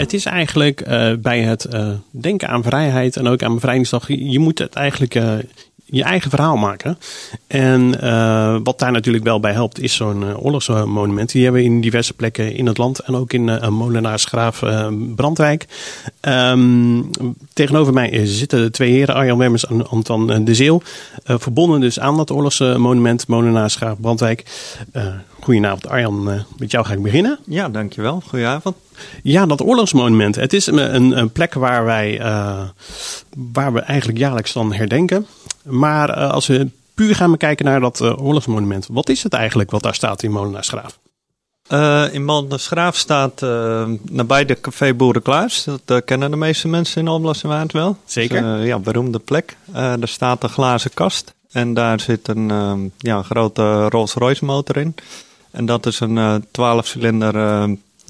Het is eigenlijk uh, bij het uh, denken aan vrijheid en ook aan bevrijdingsdag, je, moet het eigenlijk uh, je eigen verhaal maken. En uh, wat daar natuurlijk wel bij helpt, is zo'n uh, oorlogsmonument. Die hebben we in diverse plekken in het land en ook in uh, Molenaarsgraaf Brandwijk. Um, tegenover mij zitten twee heren, Arjan Wemmers en Anton de Zeeuw. verbonden dus aan dat oorlogsmonument Molenaarsgraaf Brandwijk. goedenavond Arjan, met jou ga ik beginnen. Ja, dankjewel. Goedenavond. Ja, dat oorlogsmonument. Het is een, een plek waar wij, waar we eigenlijk jaarlijks dan herdenken. Maar uh, als we puur gaan bekijken naar dat uh, oorlogsmonument, wat is het eigenlijk wat daar staat in Molenaarsgraaf? Uh, in Molenaarsgraaf staat nabij de café Boerenklaars. Dat kennen de meeste mensen in Alblas en Waard wel. Zeker. Dus, ja, beroemde plek. daar staat een glazen kast. En daar zit een ja, een grote Rolls-Royce motor in. En dat is een 12-cilinder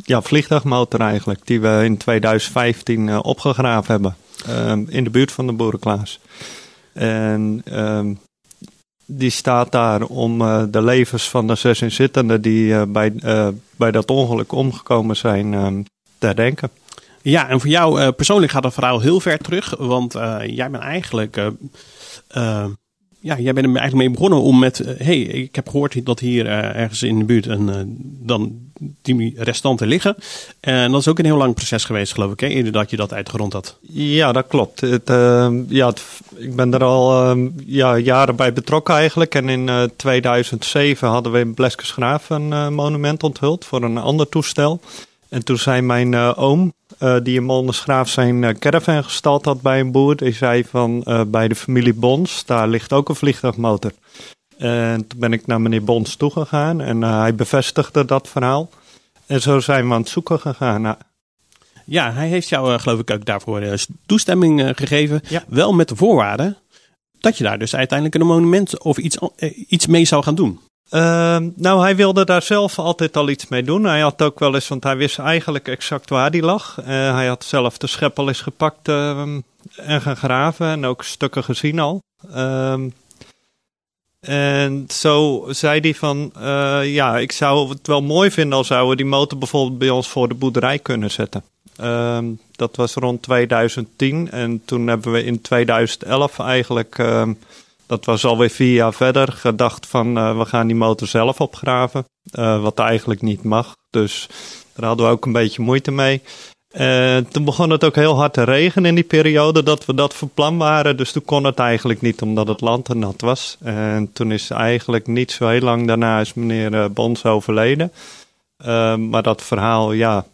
ja, vliegtuigmotor eigenlijk. Die we in 2015 opgegraven hebben. in de buurt van de Boerenklaas. En um, die staat daar om uh, de levens van de zes inzittenden die uh, bij, uh, bij dat ongeluk omgekomen zijn um, te herdenken. Ja, en voor jou persoonlijk gaat het verhaal heel ver terug, want jij bent eigenlijk ja, jij bent er eigenlijk mee begonnen om met, hé, hey, ik heb gehoord dat hier uh, ergens in de buurt een, uh, dan die restanten liggen. En dat is ook een heel lang proces geweest, geloof ik, hè, eerder dat je dat uitgerond had. Ja, dat klopt. Uh, ja, ik ben er al ja, jaren bij betrokken eigenlijk. En in 2007 hadden we in Bleskensgraaf een monument onthuld voor een ander toestel. En toen zei mijn oom, uh, die in Moldersgraaf zijn uh, caravan gestald had bij een boer. Die zei van bij de familie Bons, daar ligt ook een vliegtuigmotor. En toen ben ik naar meneer Bons toegegaan en hij bevestigde dat verhaal. En zo zijn we aan het zoeken gegaan. Nou, ja, hij heeft jou geloof ik ook daarvoor toestemming gegeven. Ja. Wel met de voorwaarde dat je daar dus uiteindelijk een monument of iets, iets mee zou gaan doen. Uh, nou, hij wilde daar zelf altijd al iets mee doen. Hij had ook wel eens, want hij wist eigenlijk exact waar die lag. Uh, hij had zelf de scheppel eens gepakt uh, en gegraven en ook stukken gezien al. Ehm, en zo zei hij van, uh, ja, ik zou het wel mooi vinden als zouden we die motor bijvoorbeeld bij ons voor de boerderij kunnen zetten. Ehm, dat was rond 2010 en toen hebben we in 2011 eigenlijk dat was alweer vier jaar verder. Gedacht van uh, we gaan die motor zelf opgraven. Uh, wat eigenlijk niet mag. Dus daar hadden we ook een beetje moeite mee. Uh, toen begon het ook heel hard te regenen in die periode dat we dat van plan waren. Dus toen kon het eigenlijk niet omdat het land nat was. En toen is eigenlijk niet zo heel lang daarna is meneer Bons overleden. maar dat verhaal, ja,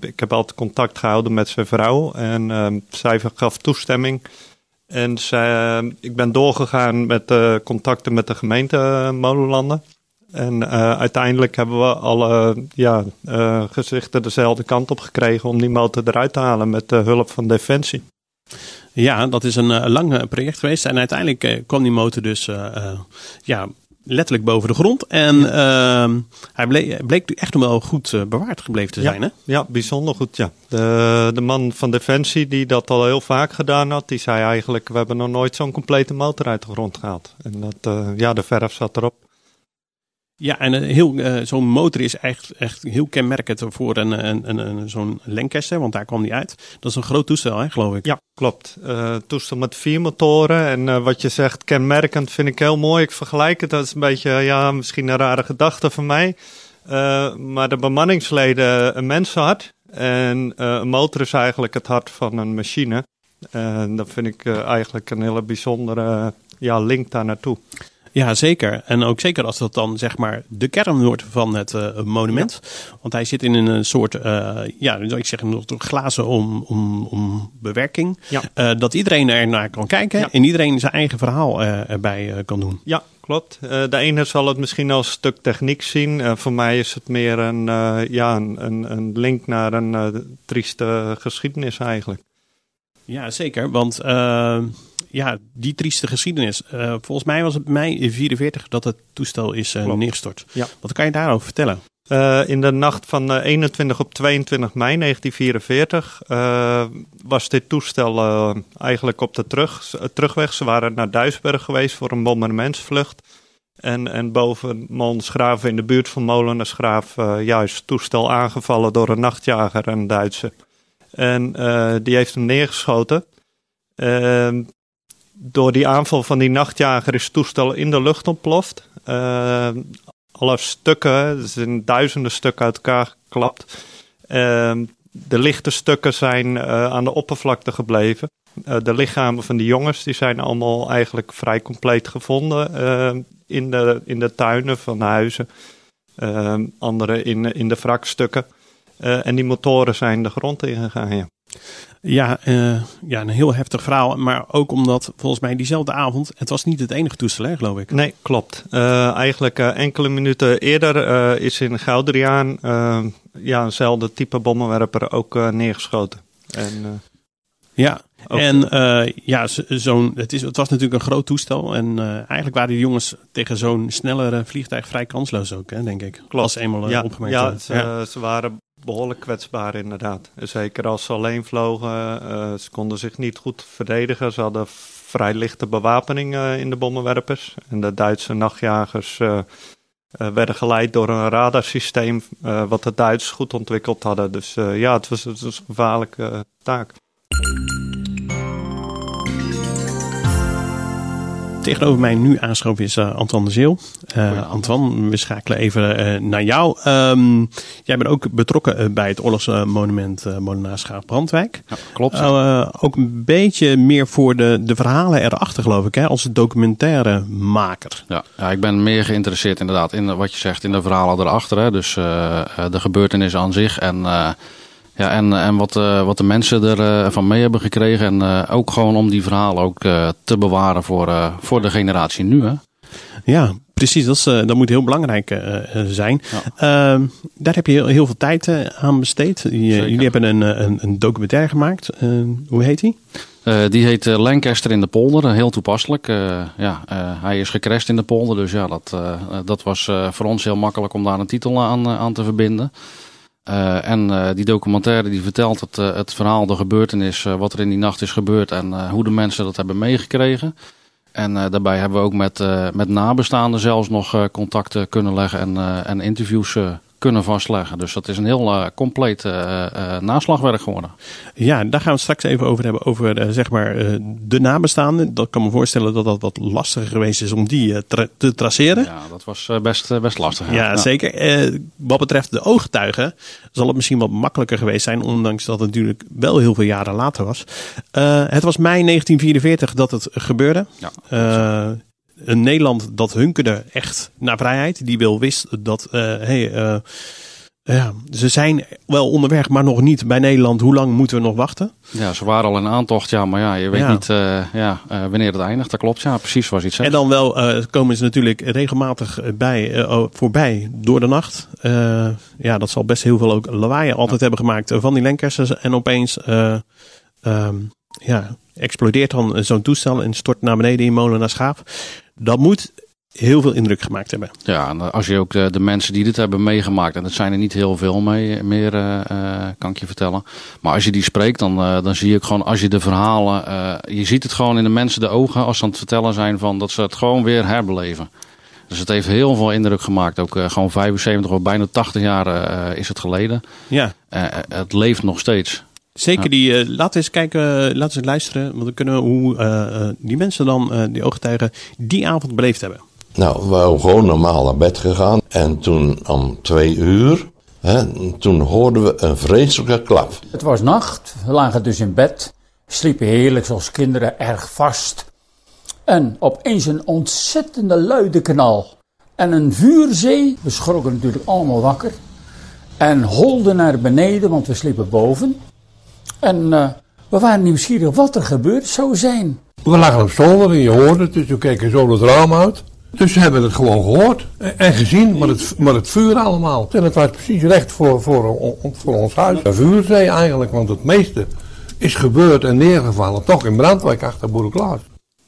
ik heb altijd contact gehouden met zijn vrouw. En zij gaf toestemming en zij, eh, ik ben doorgegaan met uh, contacten met de gemeente uh, Molenlanden. En uiteindelijk hebben we alle ja, gezichten dezelfde kant op gekregen om die motor eruit te halen met de hulp van Defensie. Ja, dat is een lang project geweest. En uiteindelijk kwam die motor dus ja, letterlijk boven de grond. En ja. uh, hij bleek, bleek echt nog wel goed uh, bewaard gebleven te zijn. Ja, hè? ja bijzonder goed. Ja. De, de man van Defensie, die dat al heel vaak gedaan had, die zei eigenlijk: We hebben nog nooit zo'n complete motor uit de grond gehaald. En dat, uh, ja, de verf zat erop. Ja, en heel, uh, zo'n motor is echt, echt heel kenmerkend voor een, een, een, een zo'n Lancaster, want daar kwam die uit. Dat is een groot toestel, hè, geloof ik. Ja, klopt. Uh, toestel met vier motoren. En wat je zegt, kenmerkend, vind ik heel mooi. Ik vergelijk het, dat is een beetje, ja, misschien een rare gedachte van mij. maar de bemanningsleden een mensenhart. En een motor is eigenlijk het hart van een machine. En dat vind ik eigenlijk een hele bijzondere ja, link daar naartoe. Ja, zeker. En ook zeker als dat dan zeg maar de kern wordt van het uh, monument. Ja. Want hij zit in een soort, uh, ja, ik zeg nog glazen om, om, om bewerking. Ja. Uh, dat iedereen er naar kan kijken ja. en iedereen zijn eigen verhaal erbij kan doen. Ja, klopt. de ene zal het misschien als stuk techniek zien. voor mij is het meer een, ja, een, een link naar een trieste geschiedenis eigenlijk. Ja, zeker. Want ja, die trieste geschiedenis. Uh, volgens mij was het mei 44 dat het toestel is uh, neergestort. Ja. Wat kan je daarover vertellen? in de nacht van 21 op 22 mei 1944 was dit toestel eigenlijk op de terug, terugweg. Ze waren naar Duisburg geweest voor een bombardementsvlucht. En, en boven Molensgraaf in de buurt van Molenersgraaf uh, juist toestel aangevallen door een nachtjager, een Duitse. En die heeft hem neergeschoten. Ehm, door die aanval van die nachtjager is het toestel in de lucht ontploft. Ehm, alle stukken, er zijn duizenden stukken uit elkaar geklapt. Ehm, de lichte stukken zijn uh, aan de oppervlakte gebleven. Uh, de lichamen van die jongens die zijn allemaal eigenlijk vrij compleet gevonden uh, in, de, in de tuinen van huizen. andere in, in de wrakstukken. en die motoren zijn de grond ingegaan. Ja. Ja, uh, ja, een heel heftig verhaal. Maar ook omdat volgens mij diezelfde avond, het was niet het enige toestel, hè, geloof ik. Nee, klopt. Uh, eigenlijk uh, enkele minuten eerder is in Goudriaan ja, eenzelfde type bommenwerper ook neergeschoten. En, ja, en ja, zo'n, het, is, het was natuurlijk een groot toestel. En eigenlijk waren die jongens tegen zo'n snellere vliegtuig vrij kansloos ook, hè, denk ik. Klopt. Als eenmaal ja, opgemerkt. Ja, ze, ja. ze waren behoorlijk kwetsbaar inderdaad. Zeker als ze alleen vlogen. Uh, ze konden zich niet goed verdedigen. Ze hadden vrij lichte bewapening uh, in de bommenwerpers. En de Duitse nachtjagers uh, werden geleid door een radarsysteem wat de Duitsers goed ontwikkeld hadden. Dus ja, het was een gevaarlijke taak. Tegenover mij nu aanschoven is uh, Antoine de Zeel. Uh, Antoine, we schakelen even uh, naar jou. Um, jij bent ook betrokken bij het oorlogsmonument uh, Molenaarschaaf Brandwijk. Ja, klopt. ook een beetje meer voor de, de verhalen erachter, geloof ik, hè, als documentaire maker. Ja, ja, ik ben meer geïnteresseerd inderdaad in wat je zegt, in de verhalen erachter. Hè. Dus de gebeurtenissen aan zich en ja, en, en wat, uh, wat de mensen ervan uh, van mee hebben gekregen. En uh, ook gewoon om die verhalen ook te bewaren voor, voor de generatie nu. Hè? Ja, precies. Dat, is, dat moet heel belangrijk zijn. Ja. Ehm, daar heb je heel, heel veel tijd aan besteed. jullie hebben een, een, een documentaire gemaakt. hoe heet die? die heet Lancaster in de polder, heel toepasselijk. ja, hij is gecrashed in de polder, dus ja, dat, dat was voor ons heel makkelijk om daar een titel aan, aan te verbinden. Uh, en uh, die documentaire die vertelt het, uh, het verhaal, de gebeurtenis, wat er in die nacht is gebeurd en hoe de mensen dat hebben meegekregen. En daarbij hebben we ook met, met nabestaanden zelfs nog contacten kunnen leggen en, en interviews kunnen vastleggen. Dus dat is een heel uh, compleet uh, naslagwerk geworden. Ja, daar gaan we straks even over hebben, over zeg maar de nabestaanden. Dat kan me voorstellen dat dat wat lastiger geweest is om die te traceren. Ja, dat was best, best lastig. Ja, zeker. wat betreft de ooggetuigen zal het misschien wat makkelijker geweest zijn, ondanks dat het natuurlijk wel heel veel jaren later was. het was mei 1944 dat het gebeurde. Ja, een Nederland dat hunkerde echt naar vrijheid. Die wil wist dat, uh, hey, uh, ja, ze zijn wel onderweg, maar nog niet bij Nederland. Hoe lang moeten we nog wachten? Ja, ze waren al in aantocht, ja, maar ja, je weet niet uh, ja, wanneer het eindigt. Dat klopt, ja, precies zoals je het zegt. En dan wel komen ze natuurlijk regelmatig bij, voorbij door de nacht. ja, dat zal best heel veel ook lawaai altijd hebben gemaakt van die lenkers. En opeens, um, ja, explodeert dan zo'n toestel en stort naar beneden in molen naar schaap. Dat moet heel veel indruk gemaakt hebben. Ja, en als je ook de, de, mensen die dit hebben meegemaakt, en dat zijn er niet heel veel mee, meer, uh, kan ik je vertellen. Maar als je die spreekt, dan, uh, dan zie je ook gewoon, als je de verhalen, uh, je ziet het gewoon in de mensen de ogen als ze aan het vertellen zijn van dat ze het gewoon weer herbeleven. Dus het heeft heel veel indruk gemaakt. Ook gewoon 75 of bijna 80 jaar is het geleden. Ja. het leeft nog steeds. Zeker die, uh, laten we eens kijken, laten we eens luisteren. Want dan kunnen we hoe uh, die mensen dan, uh, die ooggetuigen, die avond beleefd hebben. Nou, we waren gewoon normaal naar bed gegaan. En toen om twee uur, hè, toen hoorden we een vreselijke klap. Het was nacht, we lagen dus in bed. Sliepen heerlijk zoals kinderen erg vast. En opeens een ontzettende luide knal. En een vuurzee, we schrokken natuurlijk allemaal wakker. En holden naar beneden, want we sliepen boven. En uh, we waren nieuwsgierig wat er gebeurd zou zijn. We lagen op zolder en je hoorde het, dus we keken zo het raam uit. Dus ze hebben het gewoon gehoord en gezien, maar het, maar het vuur allemaal. En het was precies recht voor, voor, voor ons huis. Een vuurzee eigenlijk, want het meeste is gebeurd en neergevallen toch in Brandwijk achter Boerenklaas.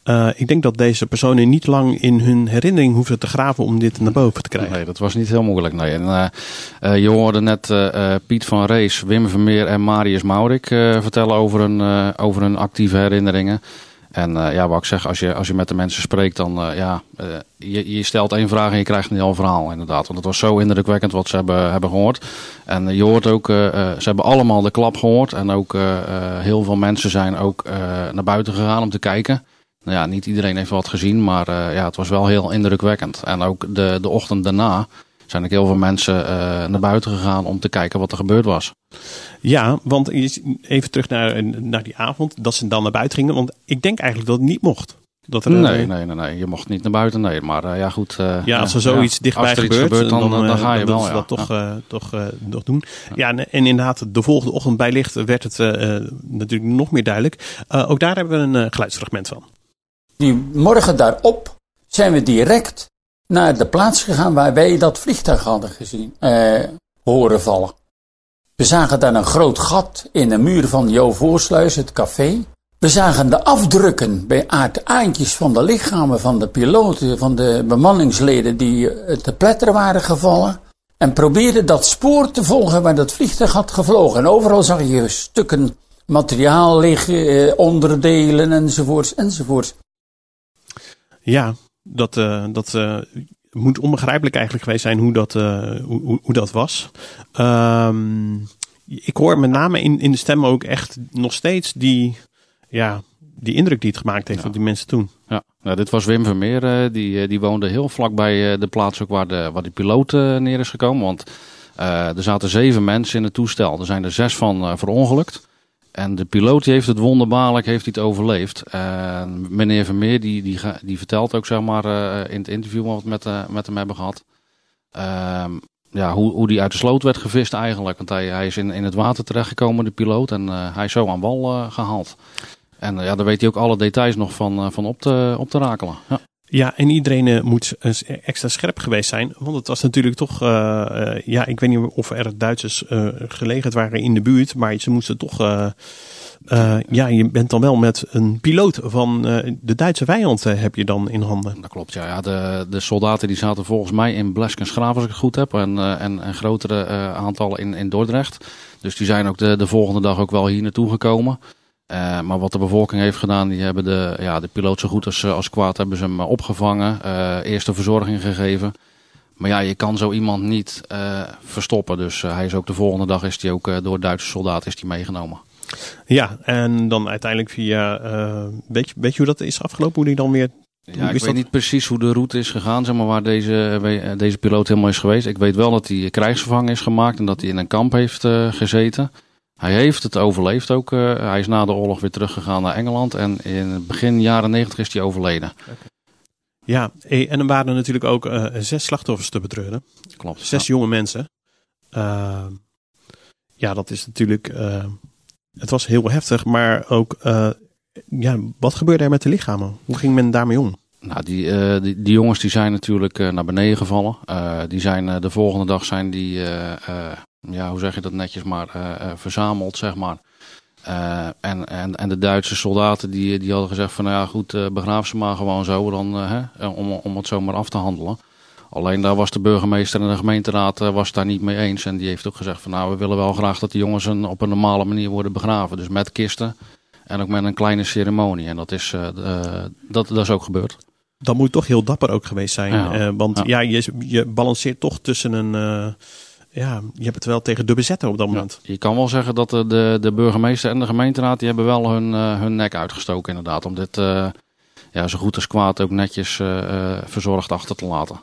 Uh, ik denk dat deze personen niet lang in hun herinnering hoefden te graven om dit naar boven te krijgen. Nee, dat was niet heel moeilijk. Nee. En, uh, je hoorde net Piet van Rees, Wim Vermeer en Marius Maurik vertellen over hun, over hun actieve herinneringen. En ja, wat ik zeg, als je, als je met de mensen spreekt, dan ja, je, je stelt één vraag en je krijgt een verhaal inderdaad. Want het was zo indrukwekkend wat ze hebben, hebben gehoord. En je hoort ook, ze hebben allemaal de klap gehoord. En ook heel veel mensen zijn ook naar buiten gegaan om te kijken. Nou ja, niet iedereen heeft wat gezien, maar ja, het was wel heel indrukwekkend. En ook de, de ochtend daarna zijn er heel veel mensen uh, naar buiten gegaan om te kijken wat er gebeurd was. Ja, want even terug naar, naar die avond, dat ze dan naar buiten gingen. Want ik denk eigenlijk dat het niet mocht. Dat er, nee, nee, nee, nee, je mocht niet naar buiten. Nee, maar uh, ja, goed. Uh, ja, als er zoiets ja, dichtbij gebeurt, gebeurt, dan, dan, dan, ga je dan wel. Ja. dat toch, uh, toch, toch doen. Ja, en, en, inderdaad, de volgende ochtend bij licht werd het natuurlijk nog meer duidelijk. ook daar hebben we een geluidsfragment van. Die morgen daarop zijn we direct naar de plaats gegaan waar wij dat vliegtuig hadden gezien, eh, horen vallen. We zagen daar een groot gat in de muur van Jo Voorsluis, het café. We zagen de afdrukken bij aardaantjes van de lichamen van de piloten, van de bemanningsleden die te pletteren waren gevallen. En probeerden dat spoor te volgen waar dat vliegtuig had gevlogen. En overal zag je stukken materiaal liggen, eh, onderdelen enzovoorts enzovoorts. Ja, dat, uh, dat uh, moet onbegrijpelijk eigenlijk geweest zijn hoe dat, uh, hoe, hoe, dat was. Um, ik hoor met name in, in de stem ook echt nog steeds die, ja, die indruk die het gemaakt heeft ja. op die mensen toen. Ja, nou, dit was Wim Vermeer. die, die woonde heel vlak bij de plaats ook waar de, waar de piloot neer is gekomen. Want er zaten zeven mensen in het toestel. Er zijn er zes van verongelukt. En de piloot die heeft het wonderbaarlijk heeft het overleefd. En meneer Vermeer die, die, die vertelt ook zeg maar, uh, in het interview wat we met, uh, met hem hebben gehad. Uh, ja, hoe, hoe die uit de sloot werd gevist eigenlijk. Want hij, hij is in, in het water terechtgekomen, de piloot. En hij is zo aan wal gehaald. En ja, daar weet hij ook alle details nog van, van op, te, op te rakelen. Ja. Ja, en iedereen uh, moet extra scherp geweest zijn. Want het was natuurlijk toch. Uh, uh, ja, ik weet niet of er Duitsers gelegen waren in de buurt. Maar ze moesten toch. ja, je bent dan wel met een piloot van de Duitse vijand heb je dan in handen. Dat klopt, ja. ja de, de soldaten die zaten volgens mij in Bleskensgraaf, als ik het goed heb. En, en, en grotere aantallen in, in Dordrecht. Dus die zijn ook de, de volgende dag ook wel hier naartoe gekomen. Uh, maar wat de bevolking heeft gedaan, die hebben de, ja, de piloot zo goed als, eh, als kwaad hebben ze hem eh, opgevangen. Uh, eerste verzorging gegeven. Maar ja, je kan zo iemand niet uh, verstoppen. Dus hij is ook de volgende dag is die ook door Duitse soldaten is die meegenomen. Ja, en dan uiteindelijk via, weet, je, weet je hoe dat is afgelopen? Hoe die dan weer ja, ik weet niet precies hoe de route is gegaan, zeg maar, waar deze, deze piloot helemaal is geweest. Ik weet wel dat hij krijgsgevangen is gemaakt en dat hij in een kamp heeft uh, gezeten. Hij heeft het overleefd ook. Uh, hij is na de oorlog weer teruggegaan naar Engeland. En in begin jaren negentig is hij overleden. Okay. Ja, eh, en er waren natuurlijk ook uh, zes slachtoffers te betreuren. Klopt. Zes ja. jonge mensen. Uh, ja, dat is natuurlijk. het was heel heftig, maar ook. ja, wat gebeurde er met de lichamen? Hoe ging men daarmee om? Nou, die, die, die, jongens die zijn natuurlijk naar beneden gevallen. die zijn de volgende dag zijn die ja, hoe zeg je dat netjes maar, uh, verzameld, zeg maar. Uh, en, en, en de Duitse soldaten die, die hadden gezegd van, nou ja goed, uh, begraaf ze maar gewoon zo, dan, hè, om, om het zomaar af te handelen. Alleen daar was de burgemeester en de gemeenteraad was daar niet mee eens. En die heeft ook gezegd van, nou we willen wel graag dat de jongens een, op een normale manier worden begraven. Dus met kisten en ook met een kleine ceremonie. En dat is, dat, dat is ook gebeurd. Dat moet toch heel dapper ook geweest zijn. Ja, want ja, ja je, je balanceert toch tussen een ja, je hebt het wel tegen de bezetter op dat moment. je kan wel zeggen dat de, de, burgemeester en de gemeenteraad die hebben wel hun, uh, hun nek uitgestoken inderdaad. Om dit uh, ja, zo goed als kwaad ook netjes uh, verzorgd achter te laten.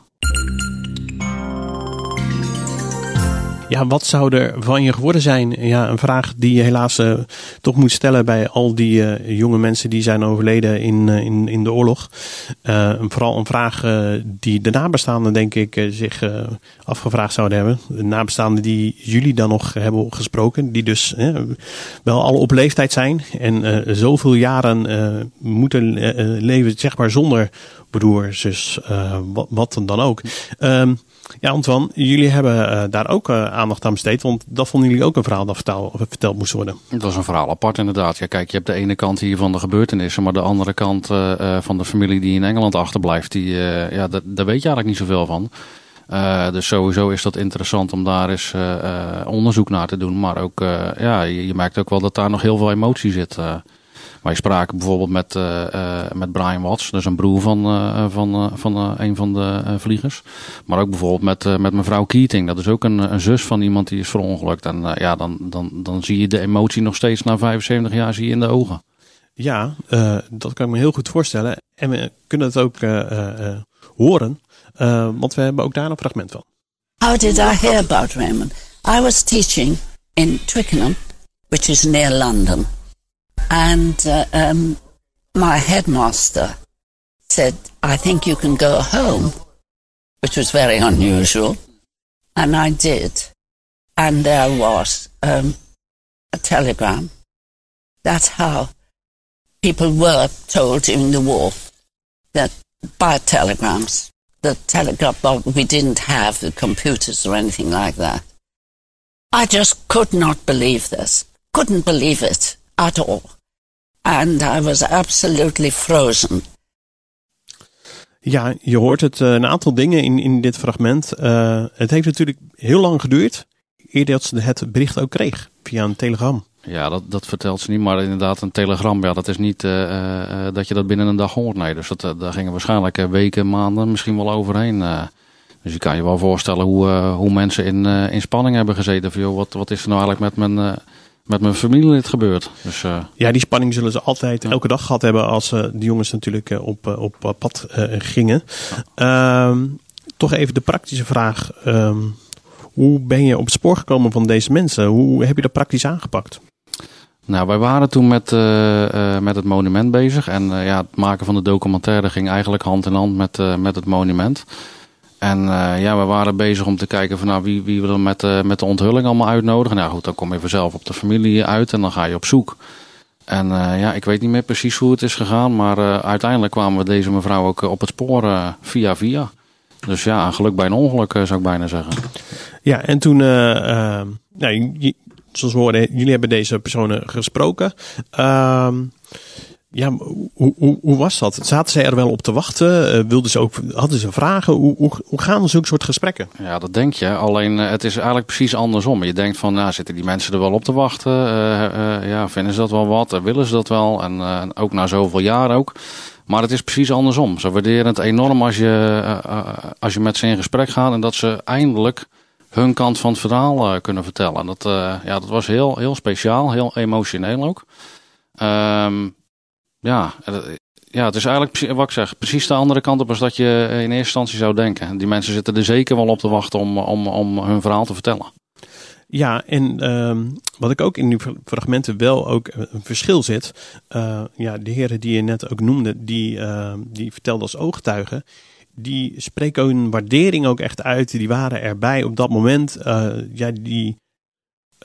Ja, wat zou er van je geworden zijn? Ja, een vraag die je helaas uh, toch moet stellen bij al die uh, jonge mensen die zijn overleden in, uh, in, in de oorlog. vooral een vraag die de nabestaanden, denk ik, zich afgevraagd zouden hebben. De nabestaanden die jullie dan nog hebben gesproken, die dus wel al op leeftijd zijn en zoveel jaren moeten leven, zeg maar, zonder broer, zus, wat, wat dan ook. Um, ja, Antoine, jullie hebben uh, daar ook uh, aandacht aan besteed. Want dat vonden jullie ook een verhaal dat vertel, verteld moest worden. Dat was een verhaal apart inderdaad. Ja, kijk, je hebt de ene kant hier van de gebeurtenissen. Maar de andere kant uh, van de familie die in Engeland achterblijft. Die, ja, daar, daar weet je eigenlijk niet zoveel van. dus sowieso is dat interessant om daar eens onderzoek naar te doen. Maar ook, ja, je, je, merkt ook wel dat daar nog heel veel emotie zit. Wij spraken bijvoorbeeld met, met Brian Watts, dat is een broer van, van, van een van de vliegers. Maar ook bijvoorbeeld met, met mevrouw Keating, dat is ook een, een zus van iemand die is verongelukt. En ja, dan, dan, dan zie je de emotie nog steeds na 75 jaar zie je in de ogen. Ja, dat kan ik me heel goed voorstellen. En we kunnen het ook horen, want we hebben ook daar een fragment van. How did I hear about Raymond? I was teaching in Twickenham, which is near London, and uh, um, my headmaster said, I think you can go home, which was very unusual. And I did. And there was um, a telegram. That's how people were told during the war, that by telegrams the telegraph, well, we didn't have the computers or anything like that. I just could not believe this. Couldn't believe it at all. And I was absolutely frozen. Ja, je hoort het, uh, een aantal dingen in, in dit fragment. Uh, het heeft natuurlijk heel lang geduurd, eer dat ze het bericht ook kreeg, via een telegram. Ja, dat, dat vertelt ze niet. Maar inderdaad, een telegram, ja, dat is niet uh, uh, dat je dat binnen een dag hoort. Nee, dus dat, daar gingen waarschijnlijk weken, maanden misschien wel overheen. dus je kan je wel voorstellen hoe, hoe mensen in, in spanning hebben gezeten. Van, joh, wat, wat is er nou eigenlijk met mijn, met mijn familielid gebeurd? Dus, ja, die spanning zullen ze altijd elke dag gehad hebben als de jongens natuurlijk op, op pad gingen. Ja. Ehm, toch even de praktische vraag. Um, hoe ben je op het spoor gekomen van deze mensen? Hoe heb je dat praktisch aangepakt? Nou, wij waren toen met, uh, met het monument bezig. En uh, ja, het maken van de documentaire ging eigenlijk hand in hand met, met het monument. En ja, we waren bezig om te kijken van nou, wie, wie we er met, met de onthulling allemaal uitnodigen. Nou goed, dan kom je vanzelf op de familie uit en dan ga je op zoek. En ja, ik weet niet meer precies hoe het is gegaan. Maar uiteindelijk kwamen we deze mevrouw ook op het spoor via via. Dus ja, een geluk bij een ongeluk zou ik bijna zeggen. Ja, en toen, nou, zoals we horen, jullie hebben deze personen gesproken. Uh, ja, hoe, was dat? Zaten zij er wel op te wachten? Uh, wilden ze ook, hadden ze vragen? Hoe, hoe, hoe gaan zulke soort gesprekken? Ja, dat denk je. Alleen uh, het is eigenlijk precies andersom. Je denkt van, nou, zitten die mensen er wel op te wachten? Uh, ja, vinden ze dat wel wat? willen ze dat wel? En ook na zoveel jaar ook. Maar het is precies andersom. Ze waarderen het enorm als je, als je met ze in gesprek gaat en dat ze eindelijk hun kant van het verhaal kunnen vertellen. Dat, uh, ja, dat was heel, heel speciaal, heel emotioneel ook. Um, ja, ja, het is eigenlijk wat ik zeg, precies de andere kant op als dat je in eerste instantie zou denken. Die mensen zitten er zeker wel op te wachten om, om, om hun verhaal te vertellen. Ja, en um, wat ik ook in die fragmenten wel ook een verschil zit. Uh, ja, de heren die je net ook noemde, die, uh, die vertelde als ooggetuigen die spreken hun waardering ook echt uit. Die waren erbij op dat moment. Uh, ja, die,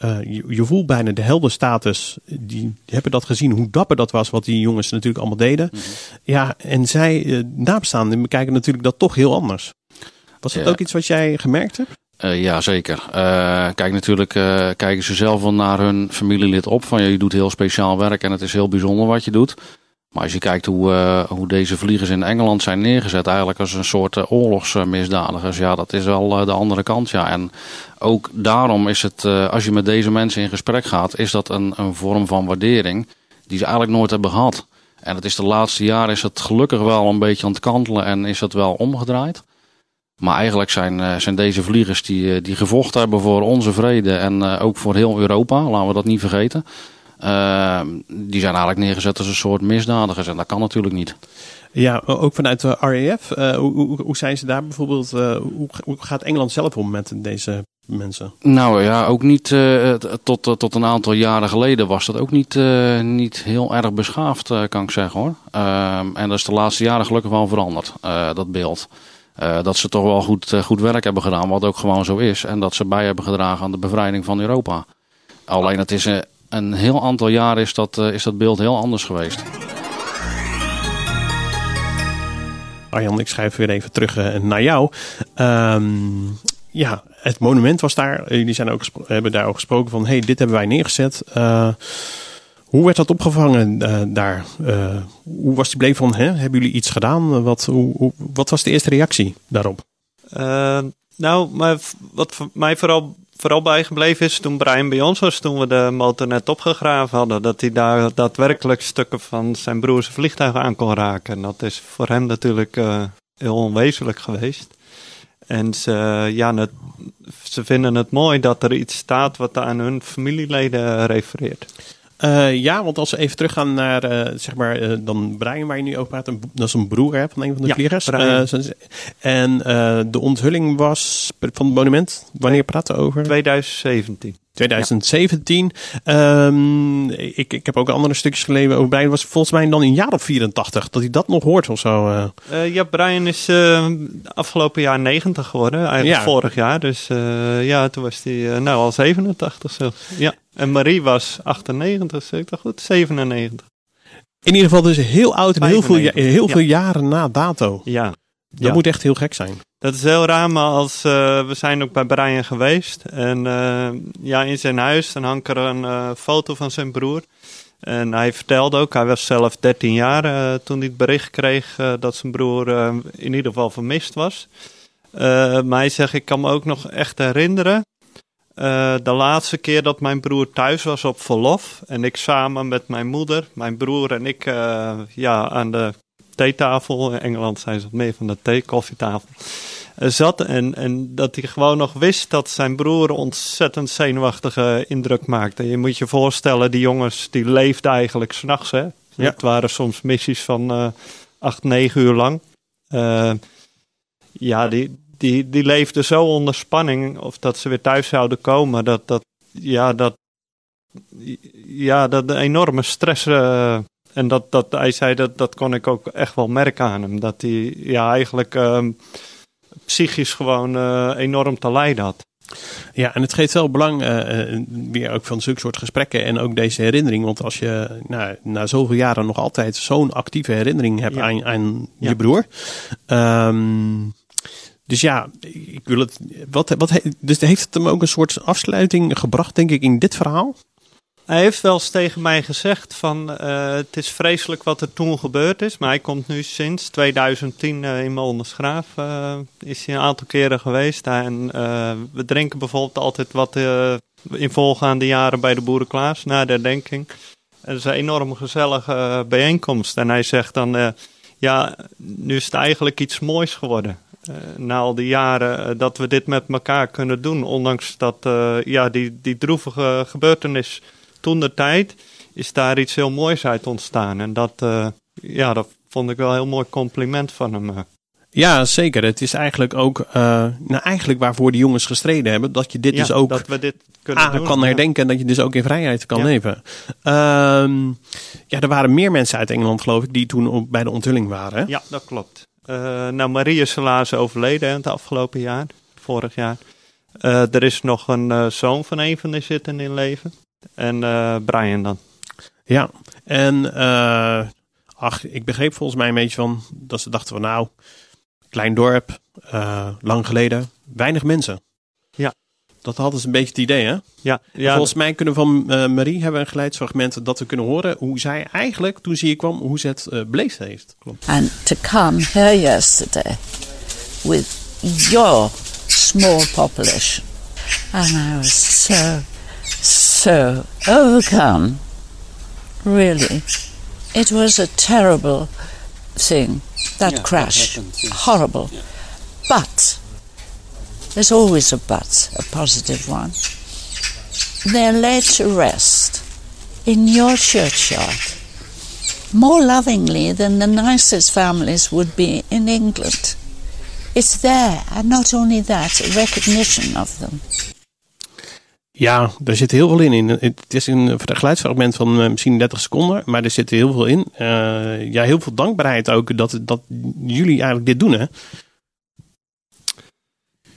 uh, je, je, voelt bijna de heldenstatus. Die, die, hebben dat gezien, hoe dapper dat was, wat die jongens natuurlijk allemaal deden. Mm -hmm. Ja, en zij, uh, nabestaanden, bekijken natuurlijk dat toch heel anders. Was dat ja. ook iets wat jij gemerkt hebt? Uh, ja, zeker. Uh, kijk, natuurlijk uh, kijken ze zelf wel naar hun familielid op. Van je doet heel speciaal werk en het is heel bijzonder wat je doet. Maar als je kijkt hoe, uh, hoe deze vliegers in Engeland zijn neergezet, eigenlijk als een soort uh, oorlogsmisdadigers, ja, dat is wel uh, de andere kant. Ja. En ook daarom is het, als je met deze mensen in gesprek gaat, is dat een, een vorm van waardering die ze eigenlijk nooit hebben gehad. En het is de laatste jaren is het gelukkig wel een beetje aan het kantelen en is dat wel omgedraaid. Maar eigenlijk zijn, zijn deze vliegers die, die gevochten hebben voor onze vrede en ook voor heel Europa, laten we dat niet vergeten. Uh, die zijn eigenlijk neergezet als een soort misdadigers en dat kan natuurlijk niet. Ja, ook vanuit de RAF. Uh, hoe, hoe, zijn ze daar bijvoorbeeld? Uh, hoe, hoe, gaat Engeland zelf om met deze mensen? Nou ja, ook niet uh, tot, tot een aantal jaren geleden was dat ook niet, niet heel erg beschaafd, kan ik zeggen hoor. Ehm, en dat is de laatste jaren gelukkig wel veranderd, dat beeld. dat ze toch wel goed, goed werk hebben gedaan, wat ook gewoon zo is. En dat ze bij hebben gedragen aan de bevrijding van Europa. Alleen het is een heel aantal jaren is dat, uh, is dat beeld heel anders geweest. Arjan, ik schrijf weer even terug uh, naar jou. Um, ja, het monument was daar. Jullie zijn ook hebben daar ook gesproken van: hey, dit hebben wij neergezet. Uh, hoe werd dat opgevangen daar? hoe was die bleef van? Hè? Hebben jullie iets gedaan? Wat, hoe, hoe, wat was de eerste reactie daarop? nou, maar wat mij vooral vooral bijgebleven is toen Brian bij ons was, toen we de motor net opgegraven hadden, dat hij daar daadwerkelijk stukken van zijn broers vliegtuig aan kon raken. En dat is voor hem natuurlijk uh, heel onwezenlijk geweest. En ze, ja, ze vinden het mooi dat er iets staat wat aan hun familieleden refereert. Uh, ja, want als we even teruggaan naar, uh, zeg maar, uh, dan Brian waar je nu over praat, dat is een broer hè, van een van de ja, vliegers. en de onthulling was van het monument, wanneer praten we over? 2017. 2017. Ja. Um, ik, ik heb ook andere stukjes gelezen over Brian. was volgens mij dan een jaar of 84 dat hij dat nog hoort of zo. Uh. Uh, ja, Brian is uh, afgelopen jaar 90 geworden. Eigenlijk ja. vorig jaar. Dus ja, toen was hij nou al 87 zelfs. Ja. En Marie was 98, zeg ik dat goed? 97. In ieder geval dus heel oud en heel, veel, heel veel jaren na dato. Ja. Dat moet echt heel gek zijn. Dat is heel raar, maar als, uh, we zijn ook bij Brian geweest. En uh, ja, in zijn huis dan hangt er een uh, foto van zijn broer. En hij vertelde ook, hij was zelf 13 jaar toen hij het bericht kreeg dat zijn broer in ieder geval vermist was. maar hij zegt, ik kan me ook nog echt herinneren de laatste keer dat mijn broer thuis was op verlof en ik samen met mijn moeder, mijn broer en ik ja, aan de theetafel, in Engeland zijn ze meer van de thee, koffietafel, uh, zat. En, en dat hij gewoon nog wist dat zijn broer ontzettend zenuwachtige indruk maakte. Je moet je voorstellen, die jongens die leefden eigenlijk s'nachts. Ja. Het waren soms missies van acht, negen uur lang. ja, die, die, die leefden zo onder spanning of dat ze weer thuis zouden komen. Dat, dat, ja, dat, ja, dat de enorme stress. Uh, en dat, dat hij zei dat, dat kon ik ook echt wel merken aan hem. Dat hij ja, eigenlijk uh, psychisch gewoon uh, enorm te lijden had. Ja, en het geeft wel belang, uh, weer ook van zulke soort gesprekken en ook deze herinnering. Want als je nou, na zoveel jaren nog altijd zo'n actieve herinnering hebt ja. aan, aan ja. je broer. Um, dus ja, ik wil het. Wat, wat, dus heeft het hem ook een soort afsluiting gebracht, denk ik, in dit verhaal? Hij heeft wel eens tegen mij gezegd van uh, het is vreselijk wat er toen gebeurd is. Maar hij komt nu sinds 2010 uh, in Molensgraaf. Uh, is hij een aantal keren geweest. En we drinken bijvoorbeeld altijd wat in volgaande jaren bij de Boerenklaas na de herdenking. Het is een enorm gezellige bijeenkomst. En hij zegt dan, ja, nu is het eigenlijk iets moois geworden. Na al die jaren dat we dit met elkaar kunnen doen. Ondanks dat ja, die, die droevige gebeurtenis toen de tijd, is daar iets heel moois uit ontstaan. En dat, ja, dat vond ik wel een heel mooi compliment van hem. Ja, zeker. Het is eigenlijk ook, nou eigenlijk waarvoor die jongens gestreden hebben, dat je dit ja, dus ook dat we dit kunnen ah, doen, kan herdenken en dat je dus ook in vrijheid kan Ja. leven. Ehm, ja, er waren meer mensen uit Engeland, geloof ik, die toen op, bij de onthulling waren. Ja, dat klopt. Eh, nou, Marie is helaas overleden hè, het afgelopen jaar, vorig jaar. Eh, er is nog een eh, zoon van een van de zitten in leven. En eh, Brian dan. Ja, en eh, ach, ik begreep volgens mij een beetje van dat ze dachten van nou, klein dorp, eh, lang geleden, weinig mensen. Ja. Dat hadden ze een beetje het idee, hè? Ja, En ja volgens mij kunnen we van eh, Marie hebben we een geluidsfragment dat we kunnen horen hoe zij eigenlijk, toen ze hier kwam, hoe ze het beleefd heeft. Klopt. And to come here yesterday with your small population. And I was so, so overcome. Really. It was a terrible thing, that crash. Horrible. But, there's always a but, a positive one. They're laid to rest in your churchyard more lovingly than the nicest families would be in England. It's there, and not only that, a recognition of them. Ja, daar zit heel veel in. Het is een geluidsfragment van eh, misschien 30 seconden, maar er zit heel veel in. Eh, ja, heel veel dankbaarheid ook dat, dat jullie eigenlijk dit doen,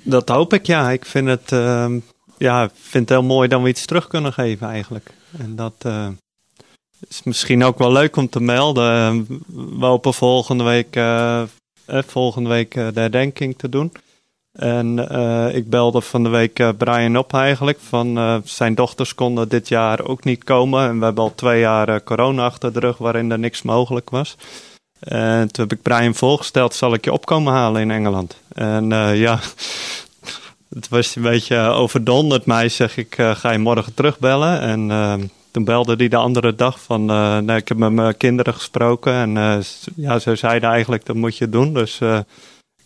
dat hoop ik, ja. Ik vind het, ehm, ja, vind het heel mooi dat we iets terug kunnen geven eigenlijk. En dat eh, is misschien ook wel leuk om te melden. We hopen volgende week, volgende week de herdenking te doen. En eh, ik belde van de week eh, Brian op eigenlijk. Van, eh, zijn dochters konden dit jaar ook niet komen. En we hebben al twee jaar corona achter de rug waarin er niks mogelijk was. En toen heb ik Brian voorgesteld, zal ik je opkomen halen in Engeland? En ja, het was een beetje overdonderd mij. Zeg ik, ga je morgen terugbellen? En toen belde hij de andere dag van, nee, ik heb met mijn kinderen gesproken. En ja, ze zeiden eigenlijk, dat moet je doen. Dus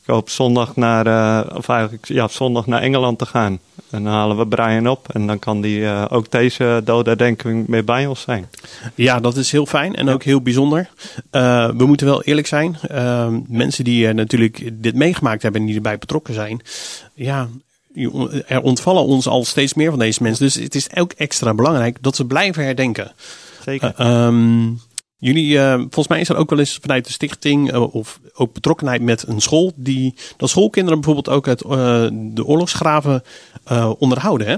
ik hoop zondag naar, uh, of eigenlijk, ja, zondag naar Engeland te gaan. En dan halen we Brian op en dan kan die uh, ook deze doodherdenking mee bij ons zijn. Ja, dat is heel fijn en ook heel bijzonder. Uh, we moeten wel eerlijk zijn. mensen die natuurlijk dit meegemaakt hebben en die erbij betrokken zijn. Ja, er ontvallen ons al steeds meer van deze mensen. Dus het is ook extra belangrijk dat ze blijven herdenken. Zeker. Um, Jullie, uh, volgens mij is er ook wel eens vanuit de stichting uh, of ook betrokkenheid met een school, die, dat schoolkinderen bijvoorbeeld ook het, uh, de oorlogsgraven onderhouden, hè?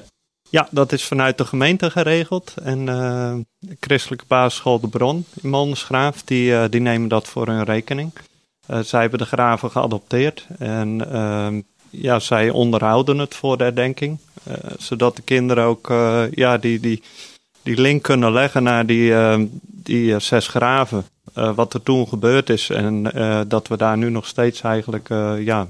Ja, dat is vanuit de gemeente geregeld. En de christelijke basisschool De Bron in Molensgraaf, die, die nemen dat voor hun rekening. zij hebben de graven geadopteerd en ehm, ja, zij onderhouden het voor de herdenking. zodat de kinderen ook ja, die, die, die link kunnen leggen naar die, ehm, die eh, zes graven. Uh, wat er toen gebeurd is. En uh, dat we daar nu nog steeds eigenlijk ja,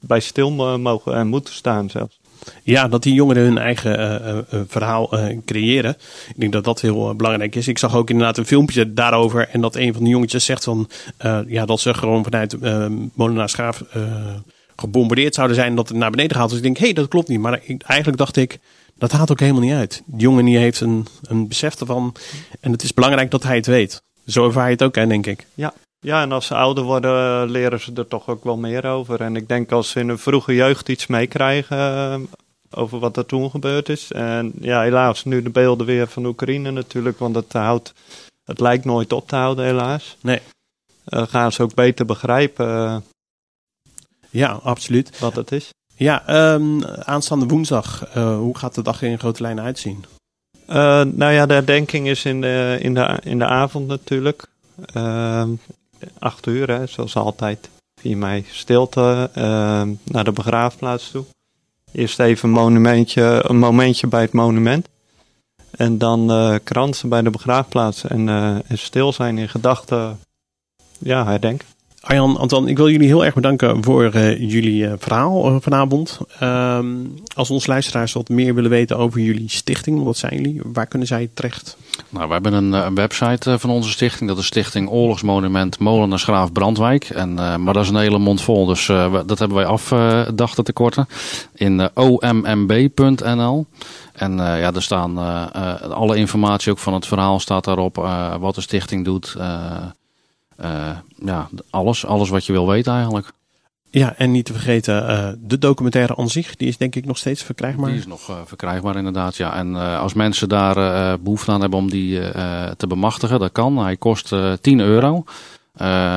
bij stil mogen en moeten staan zelfs. Ja, dat die jongeren hun eigen verhaal creëren. Ik denk dat dat heel belangrijk is. Ik zag ook inderdaad een filmpje daarover. En dat een van de jongetjes zegt van... ja, dat ze gewoon vanuit Molenaar Schaaf gebombardeerd zouden zijn. Dat het naar beneden gaat. Dus ik denk, hé, hey, dat klopt niet. Maar eigenlijk dacht ik... Dat haalt ook helemaal niet uit. Die jongen die heeft een, een besef ervan. En het is belangrijk dat hij het weet. Zo ervaar je het ook, hè, denk ik. Ja. ja, en als ze ouder worden, leren ze er toch ook wel meer over. En ik denk als ze in een vroege jeugd iets meekrijgen uh, over wat er toen gebeurd is. En ja, helaas nu de beelden weer van Oekraïne natuurlijk. Want het, houdt, het lijkt nooit op te houden, helaas. Nee. Uh, gaan ze ook beter begrijpen. Uh, ja, absoluut. Wat het is. Ja, um, aanstaande woensdag. Uh, hoe gaat de dag in grote lijnen uitzien? Uh, nou ja, de herdenking is in de, in de, in de avond natuurlijk. Uh, acht uur, hè, zoals altijd. 4 mei stilte ehm, naar de begraafplaats toe. Eerst even een, monumentje, een momentje bij het monument. En dan uh, kransen bij de begraafplaats en, en stil zijn in gedachten. Ja, herdenken. Arjan, Anton, ik wil jullie heel erg bedanken voor uh, jullie uh, verhaal uh, vanavond. Um, als onze luisteraars wat meer willen weten over jullie stichting, wat zijn jullie? Waar kunnen zij terecht? Nou, we hebben een, een website van onze stichting. Dat is Stichting Oorlogsmonument Molenaars Brandwijk. En, maar dat is een hele mond vol, dus dat hebben wij af dachten te korten. In ommb.nl. En ja, er staan alle informatie ook van het verhaal staat daarop. wat de stichting doet. Uh, ja, alles, alles wat je wil weten eigenlijk. Ja, en niet te vergeten, uh, de documentaire aan zich, die is denk ik nog steeds verkrijgbaar. Die is nog uh, verkrijgbaar inderdaad, ja. En als mensen daar behoefte aan hebben om die te bemachtigen, dat kan. Hij kost 10 euro.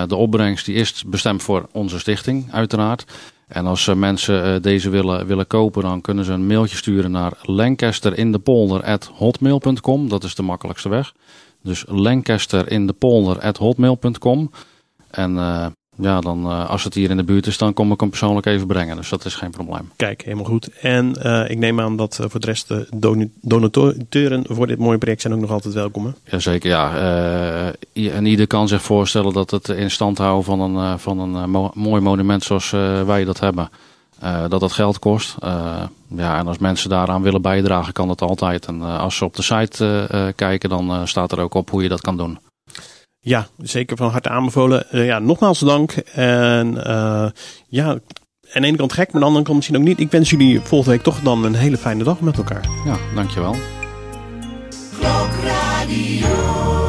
de opbrengst die is bestemd voor onze stichting, uiteraard. En als mensen deze willen, willen kopen, dan kunnen ze een mailtje sturen naar lancasterinthepolder.hotmail.com. Dat is de makkelijkste weg. Dus Lancaster in de polder.hotmail.com. En uh, ja, dan uh, als het hier in de buurt is, dan kom ik hem persoonlijk even brengen. Dus dat is geen probleem. Kijk, helemaal goed. En uh, ik neem aan dat voor de rest de donateuren voor dit mooie project zijn ook nog altijd welkom. Hè? Jazeker, ja. en ieder kan zich voorstellen dat het in stand houden van een, van een mo mooi monument zoals wij dat hebben dat dat geld kost. Uh, ja, en als mensen daaraan willen bijdragen, kan dat altijd. En uh, als ze op de site kijken, dan staat er ook op hoe je dat kan doen. Ja, zeker van harte aanbevolen. ja, nogmaals dank. En ja, aan de ene kant gek, maar aan de andere kant misschien ook niet. Ik wens jullie volgende week toch dan een hele fijne dag met elkaar. Ja, dankjewel. Klokradio.